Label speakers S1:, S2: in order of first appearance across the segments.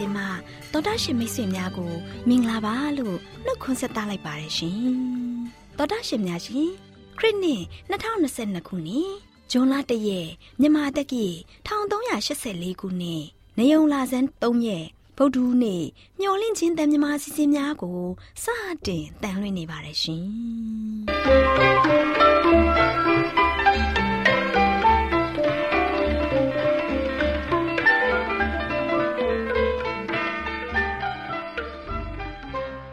S1: စီစဉ်မှာတော်တာရှင်မိတ်ဆွေများကိုမင်္ဂလာပါလို့နှုတ်ခွန်းဆက်သလိုက်ပါတယ်ရှင်။တော်တာရှင်များရှင်ခရစ်နှစ်2022ခုနှစ်ဇွန်လ1ရက်မြန်မာတက္ကီ1384ခုနှစ်နေုံလာဇန်3ရက်ဗုဒ္ဓဟူးနေ့မျော်လင့်ခြင်းတန်မြမာစီစဉ်များကိုစတင်တန်လွှင့်နေပါတယ်ရှင်။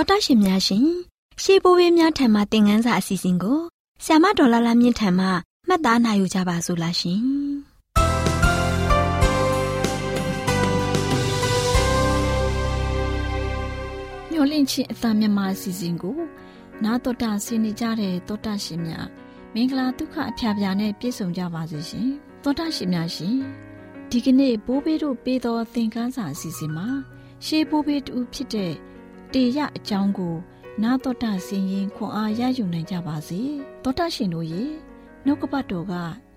S1: တော်တရှင်များရှင်ရှေးဘိုးဘေးများထံမှသင်ခန်းစာအစီအစဉ်ကိုဆ iam ဒေါ်လာလာမြင့်ထံမှမှတ်သားနိုင်ယူကြပါစို့လားရှင်
S2: မျောလင့်ချင်းအတမြမအစီအစဉ်ကို နာတော်တာဆင်းနေကြတဲ့တောတာရှင်များမင်္ဂလာဒုက္ခအဖျားဖျားနဲ့ပြည့်စုံကြပါစေရှင်တောတာရှင်များရှင်ဒီကနေ့ဘိုးဘေးတို့ပေးသောသင်ခန်းစာအစီအစဉ်မှာရှေးဘိုးဘေးတူဖြစ်တဲ့ တေရအကြောင်းကို နာတော်တာဆင်ရင်ခွန်အားရယူနိုင်ကြပါစေတောတာရှင်တို့ရေနှုတ်ကပတ်တော်က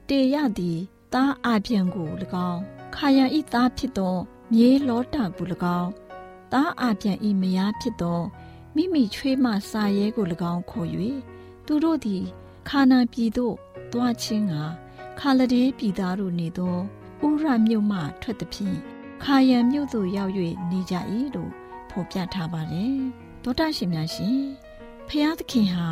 S2: တေရသည်သားအပြန်ကို၎င်းခါယံဤသားဖြစ်သော မြေလောတာကို၎င်းသားအပြန်ဤမယားဖြစ်သောမိမိချွေးမစာရဲကို၎င်းခေါ်၍သူတို့သည်ခါနာပြည်သို့တွားချင်းကခါလဒေးပြည်သားတို့နေသောဥရမြို့မှထွက်သည်ဖြင့်ခါယံမြို့သို့ရောက်၍နေကြ၏လို့ ဖော်ပြထားပါတယ်။သောတာရှင်များရှင်ဖျားသခင်ဟာ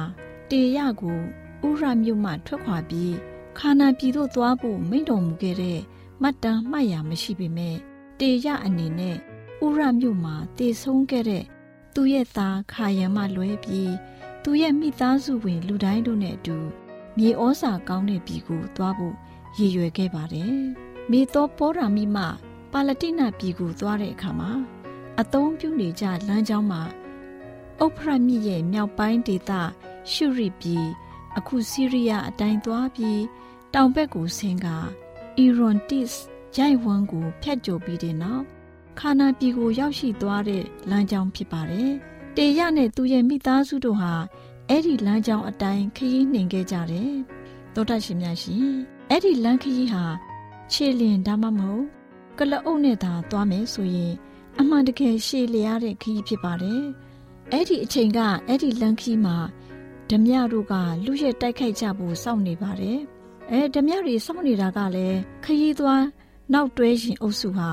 S2: တေရကိုဥရမြို့မှထွက်ခွာပြီးခါနာပြည်သို့သွားဖို့မိန့်တော်မူခဲ့တဲ့မှတ်တမ်းမှတ်ရမရှိပေမဲ့တေရအနေနဲ့ဥရမြို့မှာတည်ဆုံးခဲ့တဲ့သူရဲ့သားခါယံမှလွဲပြီးသူရဲ့မိသားစုဝင်လူတိုင်းတို့နဲ့အတူမြေဩစာကောင်းတဲ့ပြည်ကိုသွားဖို့ရည်ရွယ်ခဲ့ပါတယ်။မေသောပောရာမိမှပါလတိနပြည်ကိုသွားတဲ့အခါမှာ အသုံးပြုနေကြလမ်းကြောင်းမှာဥဖရမြစ်ရဲ့မြောက်ပိုင်းဒေသရှုရိပြည်အခုဆီးရီးယားအတိုင်းသွားပြီးတောင်ဘက်ကိုဆင်းကအီရွန်တစ်ဂျိုင်ဝမ်ကိုဖျက်ကျော်ပြီးတဲ့နောက်ခါနာပြည်ကိုရောက်ရှိသွားတဲ့လမ်းကြောင်းဖြစ်ပါတယ်။တေရနဲ့သူရဲ့မိသားစုတို့ဟာအဲ့ဒီလမ်းကြောင်းအတိုင်းခရီးနှင်ခဲ့ကြတယ်။သောတရှင်များရှင်အဲ့ဒီလမ်းခရီးဟာခြေလျင်ဒါမှမဟုတ်ကလအုပ်နဲ့သာသွားမယ်ဆိုရင် အမှန်တကယ်ရှည်လျားတဲ့ခရီးဖြစ်ပါတယ်။အဲ့ဒီအချိန်ကအဲ့ဒီလမ်းခီးမှာဓမြတို့ကလူရဲ့တိုက်ခိုက်ကြဖို့စောင့်နေပါတယ်။အဲဓမြတွေစောင့်နေတာကလည်းခရီးသွားနောက်တွဲရှင်အုပ်စုဟာ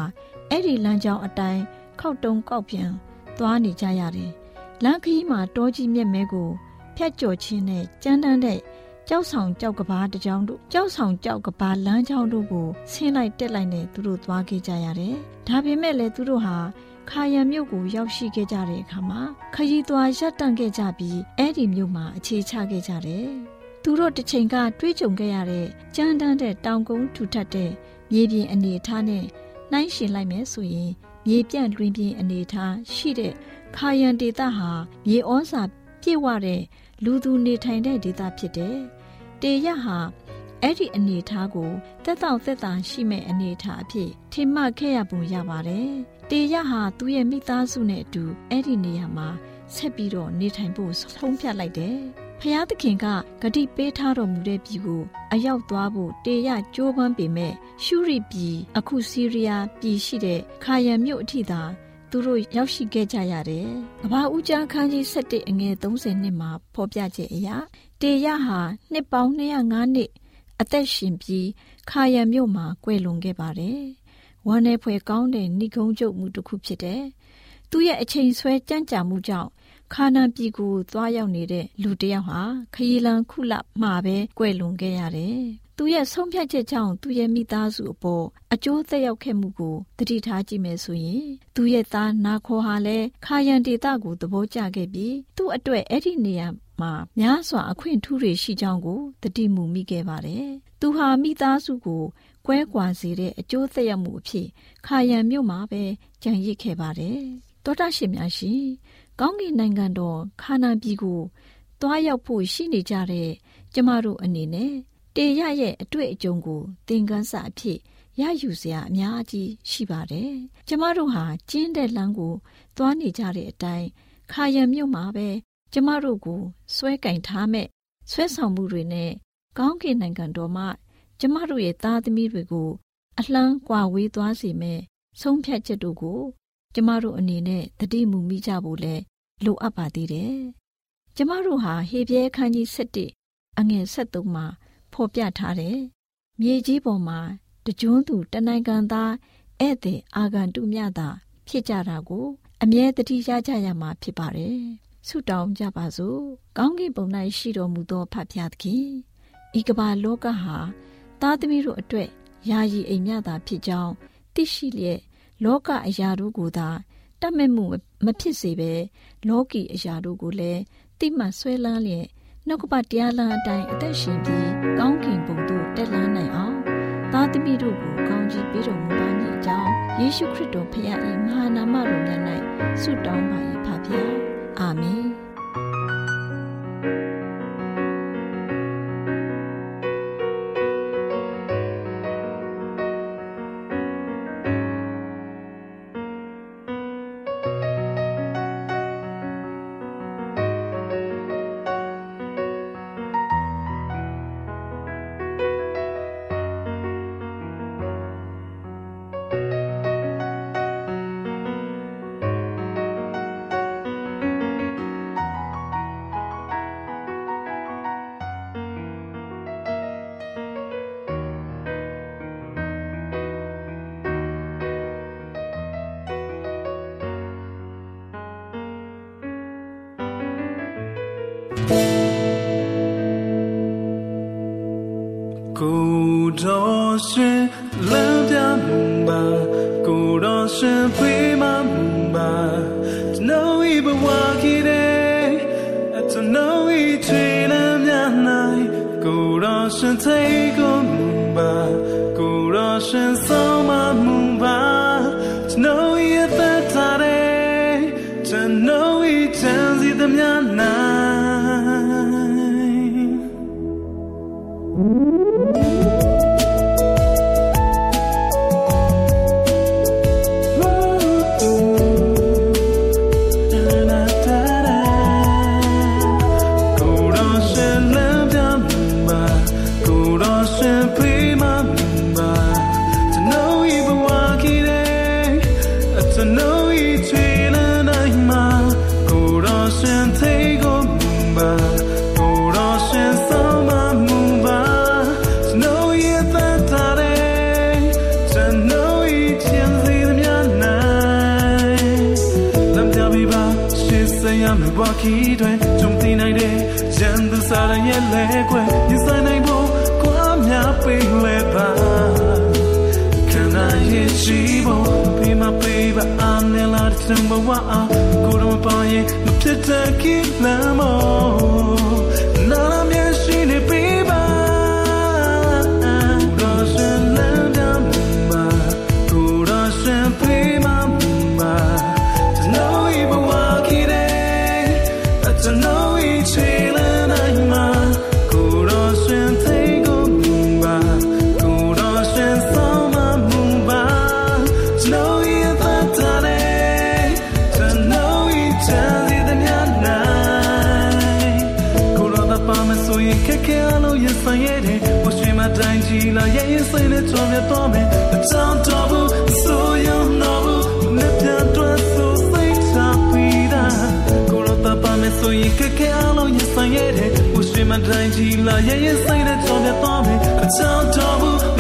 S2: အဲ့ဒီလမ်းကြောင်းအတိုင်းခောက်တုံကောက်ပြန်သွားနေကြရတယ်။လမ်းခရီးမှာတောကြီးမြက်မဲကိုဖြတ်ကျော်ခြင်းနဲ့ကြမ်းတမ်းတဲ့ ကြောက်ဆောင်ကြောက်ကဘာတကြောင်တို့ကြောက်ဆောင်ကြောက်ကဘာလမ်းကြောင်းတို့ကိုဆင်းလိုက်တက်လိုက်နဲ့သူတို့သွားခဲ့ကြရတယ်။ဒါပေမဲ့လည်းသူတို့ဟာခါယံမြို့ကိုရောက်ရှိခဲ့ကြတဲ့အခါမှာခရီးသွားရပ်တန့်ခဲ့ကြပြီးအဲ့ဒီမြို့မှာအခြေချခဲ့ကြတယ်။သူတို့တစ်ချိန်ကတွေးကြုံခဲ့ရတဲ့ကြမ်းတမ်းတဲ့တောင်ကုန်းထူထပ်တဲ့မြေပြင်အနေအထားနဲ့နှိုင်းယှဉ်လိုက်မယ်ဆိုရင်မြေပြန့်တွင်ပြင်းအနေအထားရှိတဲ့ခါယံဒေသဟာမြေဩဇာပြည့်ဝတဲ့လူသူနေထိုင်တဲ့ဒေသဖြစ်တယ်။ တေရဟာအဲ့ဒီအနေအထားကိုတက်တောင့်သက်သာရှိမဲ့အနေအထားအဖြစ်ထင်မှတ်ခဲ့ရပုံရပါတယ်။တေရဟာသူ့ရဲ့မိသားစုနဲ့အတူအဲ့ဒီနေရာမှာဆက်ပြီးတော့နေထိုင်ဖို့ဆုံးဖြတ်လိုက်တယ်။ဖျားသခင်ကဂတိပေးထားတော်မူတဲ့ပြည်ကိုအရောက်သွားဖို့တေရကြိုးပမ်းပေမဲ့ရှုရိပြည်အခုစီးရီးယားပြည်ရှိတဲ့ခါယံမြို့အထိသာသူတို့ရောက်ရှိခဲ့ကြရတယ်။ကဘာဦးကျန်းခန်းကြီး7အငယ်30နှစ်မှာဖော်ပြချက်အရ တေရဟာနှစ်ပေါင်း205နှစ်အသက်ရှင်ပြီးခါယံမြို့မှာကွယ်လွန်ခဲ့ပါတယ်။ဝမ်းနယ်ဖွယ်ကောင်းတဲ့ဏိကုံးကျုပ်မှုတစ်ခုဖြစ်တယ်။သူရဲ့အချိန်ဆွဲကြံ့ကြာမှုကြောင့်ခါနာပြည်ကိုသွားရောက်နေတဲ့လူတစ်ယောက်ဟာခရီးလန်းခုလမှာပဲကွယ်လွန်ခဲ့ရတယ်။သူရဲ့ဆုံးဖြတ်ချက်ကြောင့်သူရဲ့မိသားစုအပေါ်အကျိုးသက်ရောက်ခဲ့မှုကိုတတိထားကြည့်မယ်ဆိုရင်သူရဲ့သားနာခေါ်ဟာလည်းခါယန်ဒေတာကိုသဘောကျခဲ့ပြီးသူ့အတွက်အဲ့ဒီနေရာ မှာများစွာအခွင့်ထူးတွေရှိကြောင်းကိုတတိမူမိခဲ့ပါတယ်။သူဟာမိသားစုကိုကွဲကွာစေတဲ့အကျိုးသက်ရောက်မှုအဖြစ်ခါယန်မြို့မှာပဲကြံရစ်ခဲ့ပါတယ်။တောတာရှင်များရှင်ကောင်းကင်နိုင်ငံတော်ခါနာပြည်ကိုသွားရောက်ဖို့ရှိနေကြတဲ့ကျမတို့အနေနဲ့တေရရဲ့အတွေ့အကြုံကိုသင်ခန်းစာအဖြစ်ရယူစရာအများကြီးရှိပါတယ်။ကျမတို့ဟာကျင်းတဲ့လမ်းကိုသွားနေကြတဲ့အတိုင်းခါရံမြို့မှာပဲ ကျမတို့ကိုဆွဲကင်ထားမဲ့ဆွဲဆောင်မှုတွေနဲ့ကောင်းကင်နိုင်ငံတော်မှ ကျမတို့ရဲ့သားသမီးတွေကို အလှမ်းကွာဝေးသွားစေမဲ့ဆုံးဖြတ်ချက်တို့ကို ကျမတို့အနေနဲ့တတိမူမိကြဖို့လဲလိုအပ်ပါသေးတယ်။ကျမတို့ဟာဟေပြဲခန်းကြီး7အငယ်73မှာဖော်ပြထားတယ်။မြေကြီးပေါ်မှာတကြွန်းသူတနိုင်ငံသားဧည့်သည်အာဂန်တုမြတာဖြစ်ကြတာကို အမြဲတတိရကြရမှာဖြစ်ပါတယ်။ ဆုတောင်းကြပါစို့။ကောင်းကင်ဘုံ၌ရှိတော်မူသောဖဖျားသခင်ဤကမ္ဘာလောကဟာသားသမီးတို့အတွက်ယာယီအိမ်မြတာဖြစ်ကြောင်းသိရှိလျက်လောကအရာတို့ကိုသာတတ်မဲ့မှုမဖြစ်စေဘဲလောကီအရာတို့ကိုလည်းတိမှတ်ဆွဲလန်းလျက်နှုတ်ကပတရားလမ်းအတိုင်းအသက်ရှင်ပြီးကောင်းကင်ဘုံသို့တက်လှမ်းနိုင်အောင်သားသမီးတို့ကိုကောင်းချီးပေးတော်မူပါမည်အကြောင်းယေရှုခရစ်တော်ဖခင်၏မဟာနာမတော်မြတ်၌ဆုတောင်းပါ၏ဖခင် အာ
S3: လပြ
S4: မှုပါကိုတော်ရှင်ဖေးမမှုပါကျွန်တော်ဤဘဝကြီးတဲ့အကျွန်တော်ဤထွေးလမ်းများ၌ကိုတော်ရှင်သေးီးတွင်ကြုံသိနိုင်တဲ့ရန်သူစားရဲ့လဲကွယ်ရင်ဆိုင်နိုင်ဖို့ကွာများပေးလဲပါ Can I hit you be my baby I'm the last number one ကိုယ်တော့ပါရင်မဖြစ်တဲ့ကိလမ်း
S5: မော မတိုင်းကြီးလာရဲ့ရဲ့စိတ်နဲ့ချောပြတော့မ
S3: ယ်အချောင်းတော့ဘူး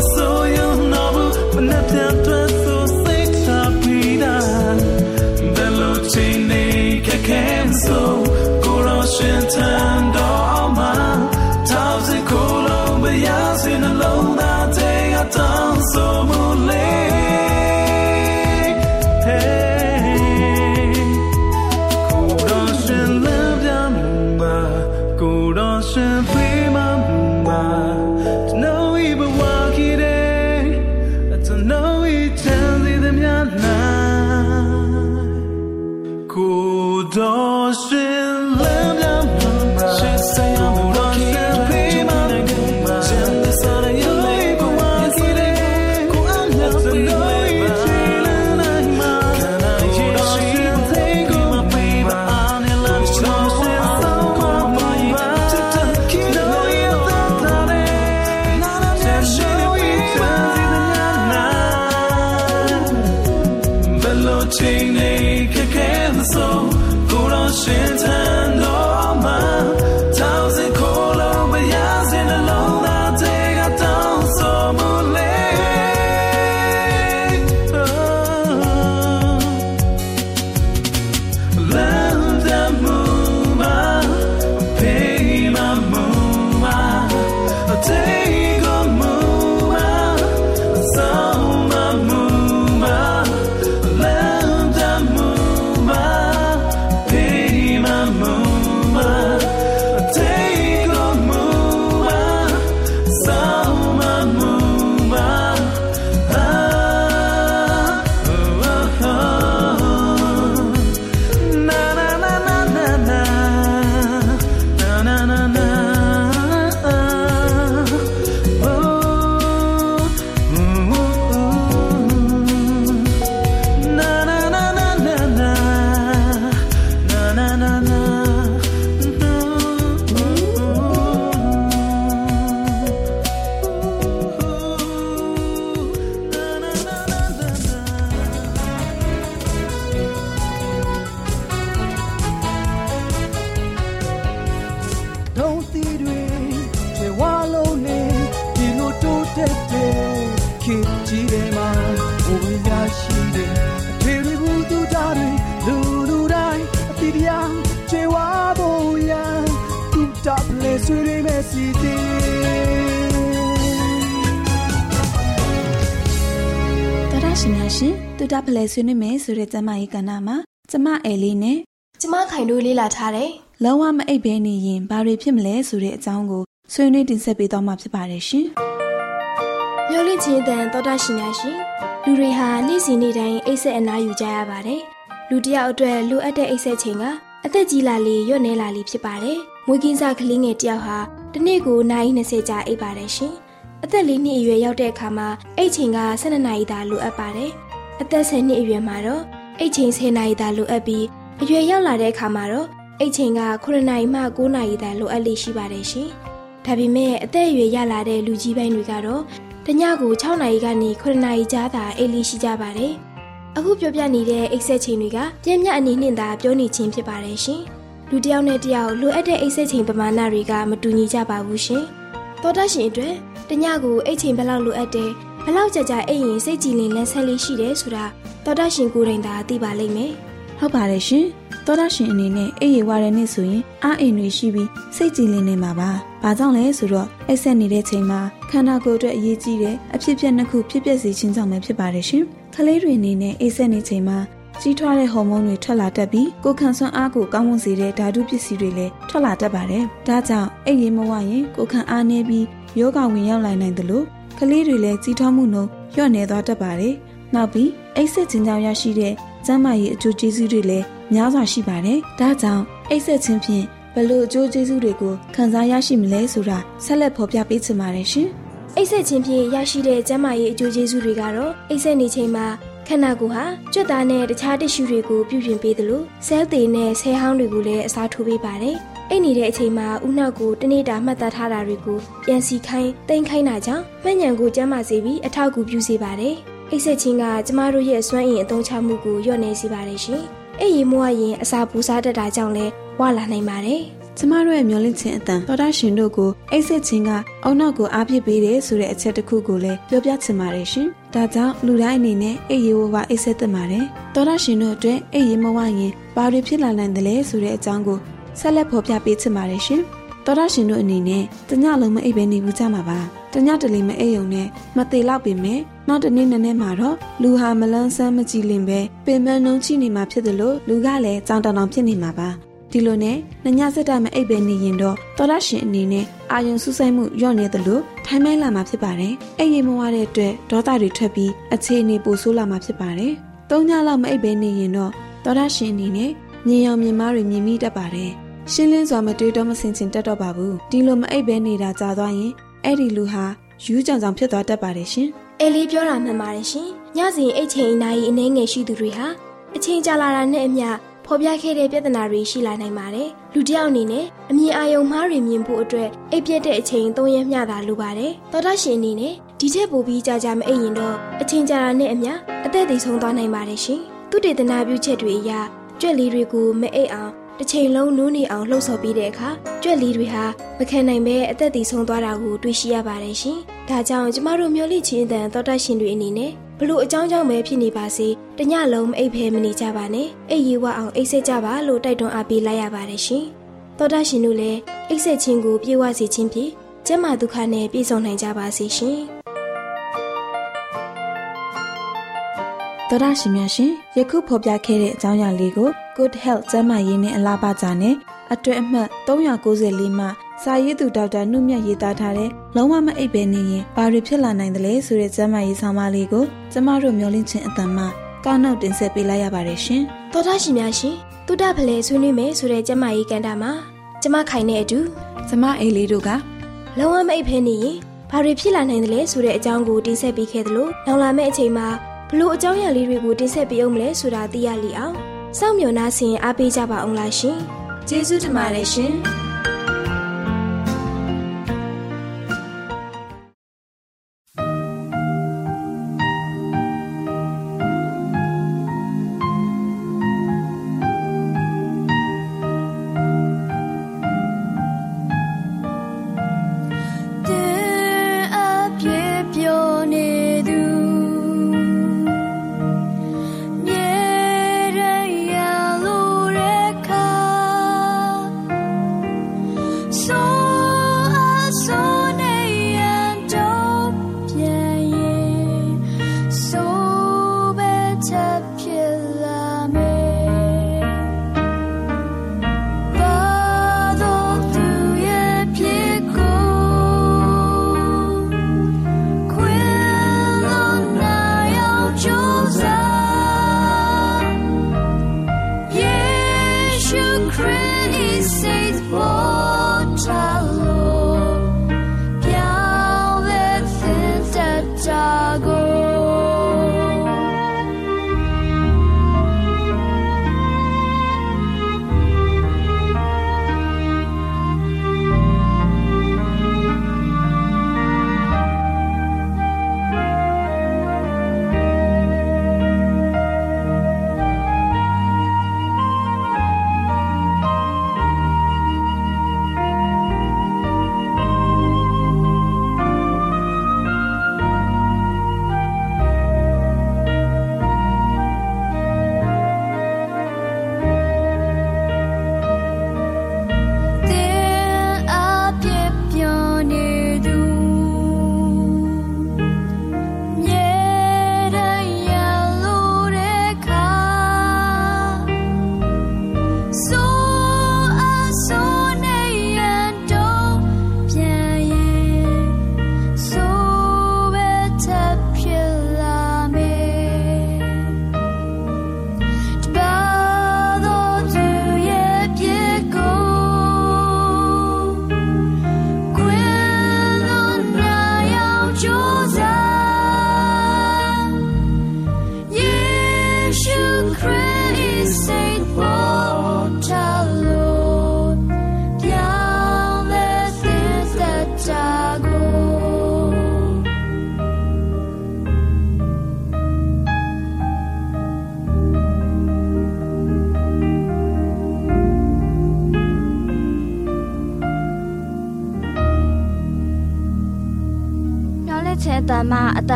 S3: ဆွေးနွေးမယ်ဆိုတဲ့ကျမကြီးကဏ္ဍမှာကျမအဲလေးနဲ့
S6: ကျမခိုင်တို့လေးလာထားတယ်
S3: လုံးဝမအိပ်ဘဲနေရင်ဘာတွေဖြစ်မလဲဆိုတဲ့အကြောင်းကိုဆွေးနွေးတင်ဆက်ပေးသွားမှာဖြစ်ပါတယ်ရှင်။
S6: မျောလင့်ချင်းတန်သောတာရှင်များရှင်။လူတွေဟာနေ့စဉ်နေ့တိုင်းအိပ်ဆက်အနားယူကြရပါတယ်။လူတစ်ယောက်အတွက်လိုအပ်တဲ့အိပ်ဆက်ချိန်ကအသက်ကြီးလာလေရွတ်နေလာလေဖြစ်ပါတယ်။မွေးကင်းစားကလေးငယ်တစ်ယောက်ဟာတစ်နေ့ကိုနာရီ20ကြာအိပ်ပါတယ်ရှင်။အသက်၄နှစ်အရွယ်ရောက်တဲ့အခါမှာအိပ်ချိန်က12နာရီသာလိုအပ်ပါတယ်။ အသက်10နှစ်အရွယ်မှာတော့အိပ်ချိန်10နာရီသာလိုအပ်ပြီးအရွယ်ရောက်လာတဲ့အခါမှာတော့အိပ်ချိန်က9နာရီမှ9နာရီသာလိုအပ်လေးရှိပါတယ်ရှင်။ဒါပေမဲ့အသက်အရွယ်ရလာတဲ့လူကြီးပိုင်းတွေကတော့တညကို6နာရီကနေ9နာရီကြားသာအိပ်လေးရှိကြပါတယ်။အခုပြောပြနေတဲ့အိပ်ဆက်ချိန်တွေကပြင်းပြအနေနဲ့သာပြောနေခြင်းဖြစ်ပါတယ်ရှင်။လူတစ်ယောက်နဲ့တစ်ယောက်လိုအပ်တဲ့အိပ်ဆက်ချိန်ပမာဏတွေကမတူညီကြပါဘူးရှင်။သောတာရှင်အတွက်တညကိုအိပ်ချိန်ဘယ်လောက်လိုအပ်တယ် ဘယ်လောက်ကြာကြာအိပ်ရင်စိတ်ကြည်လင်လန်းဆန်းလေးရှိတယ်ဆိုတာသောတာရှင်ကိုယ်တိုင်သာသိပါလိမ့်မယ်။
S3: ဟုတ်ပါတယ်ရှင်
S7: သောတာရှင်အနေနဲ့အိပ်ရဝတဲ့နေ့ဆိုရင်အားအိမ်တွေရှိပြီးစိတ်ကြည်လင်နေမှာပါ။ဘာကြောင့်လဲဆိုတော့အိပ်ဆက်နေတဲ့ချိန်မှာခန္ဓာကိုယ်အတွက်အရေးကြီးတဲ့အဖြစ်အပျက်နှစ်ခုဖြစ်ပျက်စေခြင်းကြောင့်ပဲဖြစ်ပါတယ်ရှင်။ကလေးတွေအနေနဲ့အိပ်ဆက်နေချိန်မှာကြီးထွားတဲ့ဟော်မုန်းတွေထွက်လာတတ်ပြီးကိုယ်ခံစွမ်းအားကိုကောင်းမွန်စေတဲ့ဓာတုပစ္စည်းတွေလည်းထွက်လာတတ်ပါတယ်။ဒါကြောင့်အိပ်ရမဝရင်ကိုယ်ခံအားနည်းပြီးယောဂဝင်ရောက်လာနိုင်တယ်လို့ ကလေးတွေလည်းကြီးထွားမှုနှုန်းလျော့နေသွားတတ်ပါတယ်။နောက်ပြီးအိပ်ဆက်ခြင်းကြောင့်ရရှိတဲ့ကျန်းမာရေးအကျိုးကျေးဇူးတွေလည်းများစွာရှိပါတယ်။ဒါကြောင့်အိပ်ဆက်ခြင်းဖြင့်ဘလို့အကျိုးကျေးဇူးတွေကိုခံစားရရှိမလဲဆိုတာဆက်လက်ဖော်ပြပေးချင်ပါတယ်ရှင်။
S6: အိပ်ဆက်ခြင်းဖြင့်ရရှိတဲ့ကျန်းမာရေးအကျိုးကျေးဇူးတွေကတော့အိပ်ဆက်နေချိန်မှာခန္ဓာကိုယ်ဟာကြွက်သားနဲ့တခြားတစ်ရှူတွေကိုပြုပြင်ပေးသလိုဆဲလ်သေးနဲ့ဆဲဟောင်းတွေကိုလည်းအစားထိုးပေးပါတယ်။ အိတ်နေတဲ့အချိန်မှာဥနှောက်ကိုတနေ့တာမှတ်သားထားတာတွေကိုပြန်စီခိုင်းတိမ်ခိုင်းတာကြောင့်မှန်ညံကိုကျန်းမာစေပြီးအထောက်အကူပြုစေပါတယ်။အိတ်ဆက်ခြင်းကကျမတို့ရဲ့စွမ်းအင်အသုံးချမှုကိုလျော့နေစေပါတယ်ရှင်။အိတ်ရီမွားရင်အစာပူစားတတ်တာကြောင့်လည်းဝလာနိုင်ပါတယ်။
S7: ကျမတို့ရဲ့မျောလင့်ခြင်းအတန်တော်တာရှင်တို့ကိုအိတ်ဆက်ခြင်းကအုံနောက်ကိုအားဖြစ်ပေးတယ်ဆိုတဲ့အချက်တစ်ခုကိုလည်းပြောပြချင်ပါတယ်ရှင်။ဒါကြောင့်လူတိုင်းအနေနဲ့အိတ်ရေဝဝအိတ်ဆက်သင့်ပါတယ်။တော်တာရှင်တို့အတွက်အိတ်ရေမဝရင်ဘာတွေဖြစ်လာနိုင်တယ်လဲဆိုတဲ့အကြောင်းကို ဆက်လက်ဖော်ပြပေးချင်ပါတယ်ရှင်။တော်တာရှင်တို့အနေနဲ့တညလုံးမအိပ်ပဲနေဘူးကြမှာပါ။တညတလီမအိပ်ုံနဲ့မသေးတော့ပေမဲ့နောက်တနေ့နည်းနည်းမှာတော့လူဟာမလန်းဆန်းမကြည်လင်ပဲပင်မနှုံချိနေမှာဖြစ်တယ်လို့လူကလည်းကြောင်တောင်တောင်ဖြစ်နေမှာပါ။ဒီလိုနဲ့နှညစက်တာမအိပ်ပဲနေရင်တော့တော်ရရှင်အနေနဲ့အာယုံစူးစိုက်မှုညော့နေတယ်လို့ထိုင်းမိုင်းလာမှာဖြစ်ပါတယ်။အိပ်ရမဝတဲ့အတွက်ဒေါသတွေထွက်ပြီးအခြေအနေပိုဆိုးလာမှာဖြစ်ပါတယ်။သုံးညလောက်မအိပ်ပဲနေရင်တော့တော်ရရှင်အနေနဲ့မြင်အောင်မြင်မားတွေမြင်မိတတ်ပါတယ်။ ရှင်းလင်းစွာမတွေးတော့မစင်ချင်တတ်တော့ပါဘူး။ဒီလိုမအိပ်ပဲနေတာကြာသွားရင်အဲ့ဒီလူဟာယူးကြောင်ကြောင်ဖြစ်သွားတတ်ပါတယ်ရှင်။
S6: အဲလေးပြောတာမှန်ပါတယ်ရှင်။ညစဉ်အိတ်ချိန်အနာရီအနှဲငယ်ရှိသူတွေဟာအချိန်ကြာလာတာနဲ့အမျှဖော်ပြခဲ့တဲ့ပြဿနာတွေရှိလာနိုင်ပါတယ်။လူတစ်ယောက်အနေနဲ့အမြင်အာရုံမှားတွေမြင်ဖို့အတွက်အိပ်ပြက်တဲ့အချိန်သုံးရက်မျှတာလိုပါတယ်။သောတာရှင်အနေနဲ့ဒီထက်ပိုပြီးကြာကြာမအိပ်ရင်တော့အချိန်ကြာတာနဲ့အမျှအသက်သေဆုံးသွားနိုင်ပါတယ်ရှင်။သူတေသနာပြုချက်တွေအရကြွက်လေးတွေကိုမအိပ်အောင် တစ်ချိန်လုံးနူးနေအောင်လှုပ်ဆော်ပြီးတဲ့အခါကြွက်လေးတွေဟာမခံနိုင်ပဲအသက်သေဆုံးသွားတာကိုတွေ့ရှိရပါတယ်ရှင်။ဒါကြောင့်ကျမတို့မျိုးလိချင်းအတန်သောတာရှင်တွေအနေနဲ့ဘလို့အကြောင်းကြောင့်ပဲဖြစ်နေပါစေတညလုံးအိပ်ဖဲမနေကြပါနဲ့အိပ်ရီဝအောင်အိပ်ဆက်ကြပါလို့တိုက်တွန်းအားပေးလိုက်ရပါတယ်ရှင်သောတာရှင်တို့လည်းအိပ်ဆက်ခြင်းကိုပြေဝစေခြင်းဖြင့်ကျမ်းမာဒုက္ခနဲ့ပြည့်စုံနိုင်ကြပါစေရှင်
S7: သောတာရှင်များရှင်ယခုဖော်ပြခဲ့တဲ့အကြောင်းအရာလေးကို Good Health ကျန်းမာရေးနဲ့အလားပါကြနဲ့အတွဲအမှတ်394မှစာရေးသူဒေါက်တာနှုမြတ်ရေးသားထားတဲ့လုံးဝမအိပ်ပဲနေရင်ဘာတွေဖြစ်လာနိုင်သလဲဆိုတဲ့ကျမ်းမာရေးဆောင်းပါးလေးကိုကျမတို့မျှဝင့်ခြင်းအတန်မှကောက်နှုတ်တင်ဆက်ပေးလိုက်ရပါတယ်ရှင်။
S6: သောသားရှင်များရှင်တုဒ္ဒဖလဲဆွေးနွေးမယ်ဆိုတဲ့ကျမ်းမာရေးကန်တာမှာကျမခိုင်တဲ့အတူ
S7: ကျမအိလေးတို့က
S6: လုံးဝမအိပ်ဖဲနေရင်ဘာတွေဖြစ်လာနိုင်သလဲဆိုတဲ့အကြောင်းကိုတင်ဆက်ပေးခဲ့သလိုနောက်လာမယ့်အချိန်မှာဘလို့အကြောင်းအရာလေးတွေကိုတင်ဆက်ပေးအောင်မလဲဆိုတာသိရလိအောင် စောင့်မျှော်နှားဆင်အားပေးကြပါအောင်လားရှင်။
S7: ကျေးဇူးတင်ပါတယ်ရှင်။
S8: င့်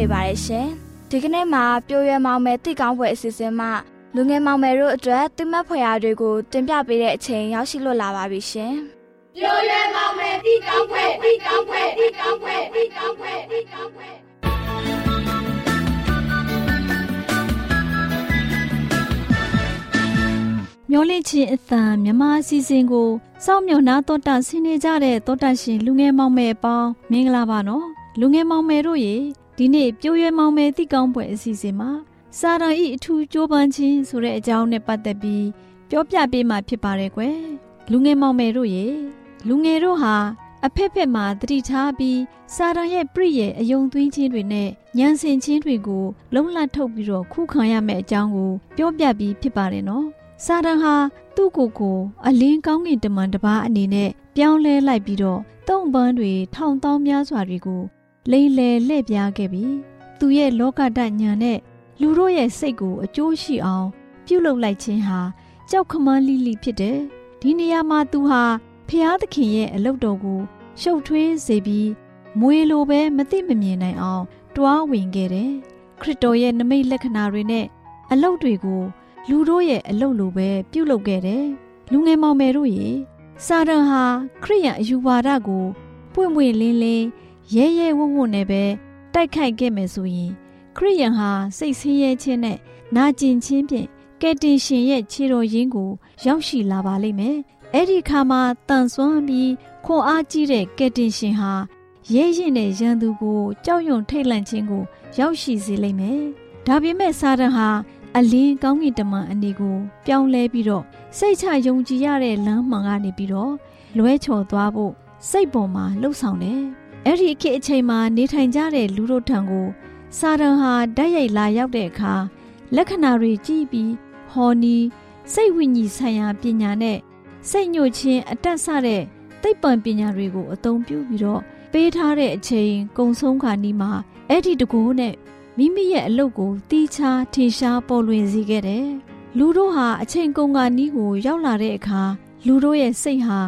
S8: န်လွတ်နေပါတယ်ရှင်။ဒီကနေ့မှာပြိုရွယ်မောင်မယ်တိကောင်းပွဲအစီအစဉ်မှာလူငယ်မောင်မယ်တို့အတွက်တိမတ်ဖွယ်ရာတွေကိုတင်ပြပေးတဲ့အချိန်ရောက်ရှိလို့လာပါပြီရှင်။ပြိုရွယ်မောင်မယ်တိကောင်းပွဲတိကောင်းပွဲတိကောင်းပွဲတိကောင်းပွဲတိကောင်းပွဲ
S2: မျောလင့်ချင်းအသံမြမအစီအစဉ်ကိုစောင့်မျှော်နာတော်တာဆင်းနေကြတဲ့တော်တာရှင်လူငယ်မောင်မယ်ပေါင်းမင်္ဂလာပါနော်လူငယ်မောင်မယ်တို့ရေ ဒီနေ့ပြိုးရွယ်မောင်မယ်တိကောင်းပွဲအစီအစဉ်မှာစာရန်ဤအထူးကြိုးပမ်းခြင်းဆိုတဲ့အကြောင်းနဲ့ပတ်သက်ပြီးပြောပြပေးမှာဖြစ်ပါတယ်ကွယ်လူငယ်မောင်မယ်တို့ရေလူငယ်တို့ဟာအဖက်ဖက်မှာတတိထားပြီးစာရန်ရဲ့ပြည့်ရဲ့အယုံသွင်းခြင်းတွေနဲ့ညံစင်ခြင်းတွေကိုလုံးလထုတ်ပြီးတော့ခုခံရမယ့်အကြောင်းကိုပြောပြပြီးဖြစ်ပါတယ်နော်စာရန်ဟာသူ့ကိုယ်ကိုအလင်းကောင်းကင်တမန်တစ်ပါးအနေနဲ့ပြောင်းလဲလိုက်ပြီးတော့တုံပန်းတွေထောင်တောင်းများစွာတွေကို လိမ့်လေလှည့်ပြားခဲ့ပြီးသူရဲ့လောကတညာနဲ့လူတို့ရဲ့စိတ်ကိုအကျိုးရှိအောင် ပြုလုပ်လိုက်ခြင်းဟာကြောက်ခမန်းလိလိဖြစ်တယ်ဒီနေရာမှာသူဟာဖျားသခင်ရဲ့အလုတ်တော်ကိုရှုပ်ထွေးစေပြီးမွေလိုပဲမသိမမြင်နိုင်အောင် တွားဝင်ခဲ့တယ်ခရစ်တော်ရဲ့နမိတ်လက္ခဏာတွေနဲ့အလုတ်တွေကိုလူတို့ရဲ့အလုတ်လိုပဲပြုလုပ်ခဲ့တယ်လူငယ်မောင်မယ်တို့ရေစာရန်ဟာခရိယံအယူဝါဒကိုပွင့်ပွင့်လင်းလင်း ရဲရဲဝံ့ဝံ့နဲ့ပဲတိုက်ခိုက်ခဲ့မယ်ဆိုရင်ခရိယံဟာစိတ်ဆင်းရဲခြင်းနဲ့နာကျင်ခြင်းဖြင့်ကယ်တင်ရှင်ရဲ့ခြေတော်ရင်းကိုရောက်ရှိလာပါလိမ့်မယ်။အဲ့ဒီခါမှာတန်ဆွမ်းပြီးခွန်အားကြီးတဲ့ကယ်တင်ရှင်ဟာရဲရင်တဲ့ရန်သူကိုကြောက်ရွံ့ထိတ်လန့်ခြင်းကို ရောက်ရှိစေလိမ့်မယ်။ဒါပေမဲ့စာရန်ဟာအလင်းကောင်းကင်တမန်အနေကိုပြောင်းလဲပြီးတော့စိတ်ချယုံကြည်ရတဲ့လမ်းမှန်ကနေပြီးတော့လွဲချော်သွားဖို့စိတ်ပေါ်မှာလှုပ်ဆောင်တယ်။ အဲ့ဒီခေတ်အချိန်မှာနေထိုင်ကြတဲ့လူတို့ထံကိုစာရန်ဟာဓာတ်ရိုက်လာရောက်တဲ့အခါလက္ခဏာတွေကြည့်ပြီးဟောနီစိတ်ဝိညာဉ်ဆိုင်ရာပညာနဲ့စိတ်ညှို့ခြင်းအတက်ဆတဲ့သိပ္ပံပညာတွေကိုအသုံးပြုပြီးတော့ပေးထားတဲ့အချိန်ကုံဆုံးခါနီးမှာအဲ့ဒီတကူနဲ့မိမိရဲ့အလုပ်ကိုတီးခြားထင်ရှားပေါ်လွင်စေခဲ့တယ်။လူတို့ဟာအချိန်ကုန်ကနီးကိုရောက်လာတဲ့အခါလူတို့ရဲ့စိတ်ဟာ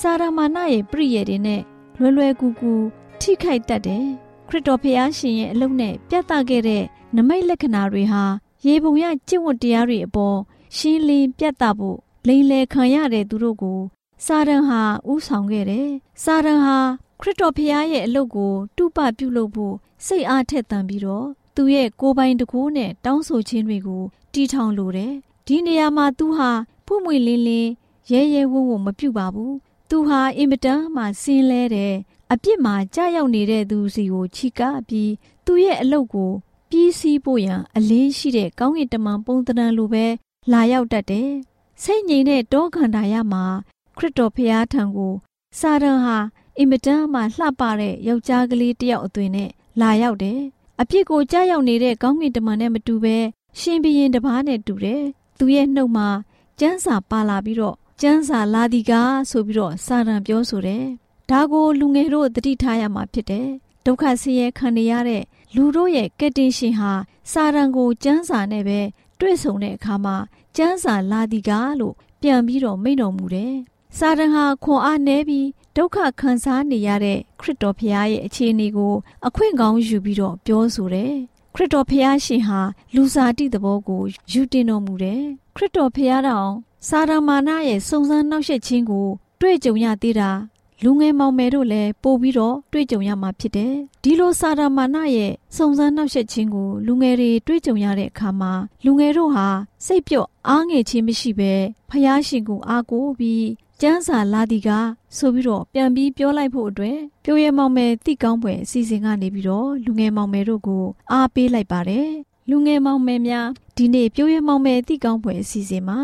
S2: စာရမာနရဲ့ပြည့်ရည်တွေနဲ့ လွယ်လွယ်ကူကူထိခိုက်တတ်တယ်။ခရစ်တော်ဖျားရှင်ရဲ့အလုပ်နဲ့ပြသခဲ့တဲ့နမိတ်လက္ခဏာတွေဟာရေပုံရကျင့်ဝတ်တရားတွေအပေါ်ရှင်းလင်းပြသဖို့လိမ်လည်ခံရတဲ့သူတို့ကို စာရန်ဟာဥဆောင်ခဲ့တယ်။စာရန်ဟာခရစ်တော်ဖျားရဲ့အလုပ်ကိုတုပပြုလုပ်ဖို့စိတ်အားထက်သန်ပြီးတော့သူရဲ့ကိုယ်ပိုင်တကူနဲ့တောင်းဆိုခြင်းတွေကိုတီထောင်လိုတယ်။ဒီနေရာမှာသူဟာဖွင့်မွေလင်းလင်းရဲရဲဝံ့ဝံ့မပြုတ်ပါဘူး။ သူဟာအင်မတန်မှဆင်းလဲတယ်။အပြစ်မှာကြာရောက်နေတဲ့သူစီကိုချီကားပြီးသူရဲ့အလုပ်ကိုပြီးစီးဖို့ရန်အလင်းရှိတဲ့ကောင်းကင်တမန်ပုံသဏ္ဍာန်လိုပဲလာရောက်တတ်တယ်။စိတ်ငြိမ်တဲ့တောခန္ဓာရမှာခရစ်တော်ဖျားထံကိုစာရန်ဟာအင်မတန်မှလှပတဲ့ယောက်ျားကလေးတယောက်အသွင်နဲ့လာရောက်တယ်။အပြစ်ကိုကြားရောက်နေတဲ့ကောင်းကင်တမန်နဲ့မတူပဲရှင်ဘရင်တစ်ပါးနဲ့တူတယ်။သူရဲ့နှုတ်မှာကျန်းစာပါလာပြီးတော့ ကျန်းစာလာဒီကားဆိုပြီးတော့စာရန်ပြောဆိုတယ်။ဒါကိုလူငယ်တို့သတိထားရမှာဖြစ်တယ်။ဒုက္ခဆင်းရဲခံနေရတဲ့လူတို့ရဲ့ကက်တင်ရှင်ဟာစာရန်ကိုကျန်းစာနဲ့ပဲတွေ့ဆုံတဲ့အခါမှာကျန်းစာလာဒီကားလို့ပြန်ပြီးတော့မိန့်တော်မူတယ်။စာရန်ဟာခွန်အားနည်းပြီးဒုက္ခခံစားနေရတဲ့ခရစ်တော်ဖခင်ရဲ့အခြေအနေကိုအခွင့်ကောင်းယူပြီးတော့ပြောဆိုတယ်။ခရစ်တော်ဖခင်ရှင်ဟာလူစားတိသဘောကိုယူတင်တော်မူတယ်။ခရစ်တော်ဖခင်တော် စာရမာနရဲ့စုံစမ်းနှောက်ယှက်ခြင်းကိုတွေ့ကြုံရသေးတာလူငယ်မောင်မယ်တို့လည်းပို့ပြီးတော့တွေ့ကြုံရမှာဖြစ်တယ်။ဒီလိုစာရမာနရဲ့စုံစမ်းနှောက်ယှက်ခြင်းကိုလူငယ်တွေတွေ့ကြုံရတဲ့အခါမှာလူငယ်တို့ဟာစိတ်ပြော့အားငယ်ခြင်းမရှိဘဲဖျားရှင်ကိုအားကိုးပြီးကျန်းစာလာဒီကဆိုပြီးတော့ပြန်ပြီးပြောလိုက်ဖို့အတွက်ပြိုရဲမောင်မယ်တိကောင်းပွဲအစီအစဉ်ကနေပြီးတော့လူငယ်မောင်မယ်တို့ကိုအားပေးလိုက်ပါတယ်လူငယ်မောင်မယ်များဒီနေ့ပြိုရဲမောင်မယ်တိကောင်းပွဲအစီအစဉ်မှာ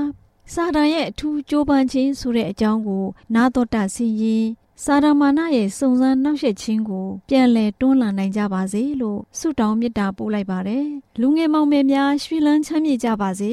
S2: စာတန်ရဲ့အထူးကြိုးပမ်းခြင်းဆိုတဲ့အကြောင်းကို နာတော်တာဆင်ရင်စာရမာနရဲ့စုံစမ်းနှောက်ယှက်ခြင်းကို ပြန်လည်တွန်းလှန်နိုင်ကြပါစေလို့ဆုတောင်းမေတ္တာပို့လိုက်ပါတယ်လူငယ်မောင်မယ်များရွှေလန်းချမ်းမြေ့ကြပါစေ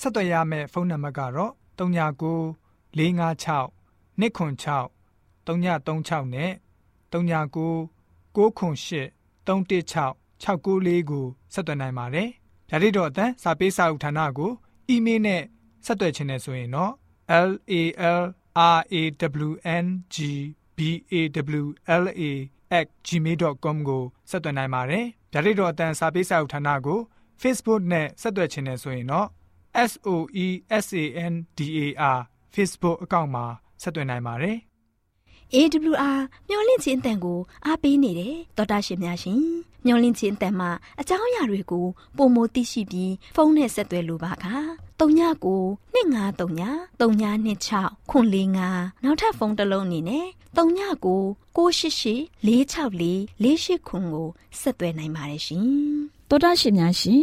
S9: ဆက်သွယ်ရမယ့်ဖုန်းနံပါတ်ကတော့39 656 296 336နဲ့39 98 316 694ကိုဆက်သွင်းနိုင်ပါတယ်။ဓာတိတော်အတန်းစာပေးစာဥထာဏာကိုအီးမေးလ်နဲ့ဆက်သွယ်ခြင်းနဲ့ဆိုရင်တော့ l a l r a w n g b a w l a @gmail.com ကိုဆက်သွင်းနိုင်ပါတယ်။ဓာတိတော်အတန်းစာပေးစာဥထာဏာကို Facebook နဲ့ဆက်သွယ်ခြင်းနဲ့ဆိုရင်တော့ S O E S A N D A R Facebook အကောင့်မှာဆက်သွင်းနိုင်ပါတယ်။
S10: AWR မျော်လင့်ခြင်းအတန်ကိုအားပေးနေတယ်တော်တာရှင်များရှင်မျော်လင့်ခြင်းအတန်မှာအကြောင်းအရာတွေကိုပုံမသိရှိပြီးဖုန်းနဲ့ဆက်သွယ်လိုပါက39 2939 3926ခွန်45နောက်ထပ်ဖုန်းတစ်လုံးအနေနဲ့39 688 464 48ခွန်ကိုဆက်သွယ်နိုင်ပါတယ်ရှင်
S2: တော်တာရှင်များရှင်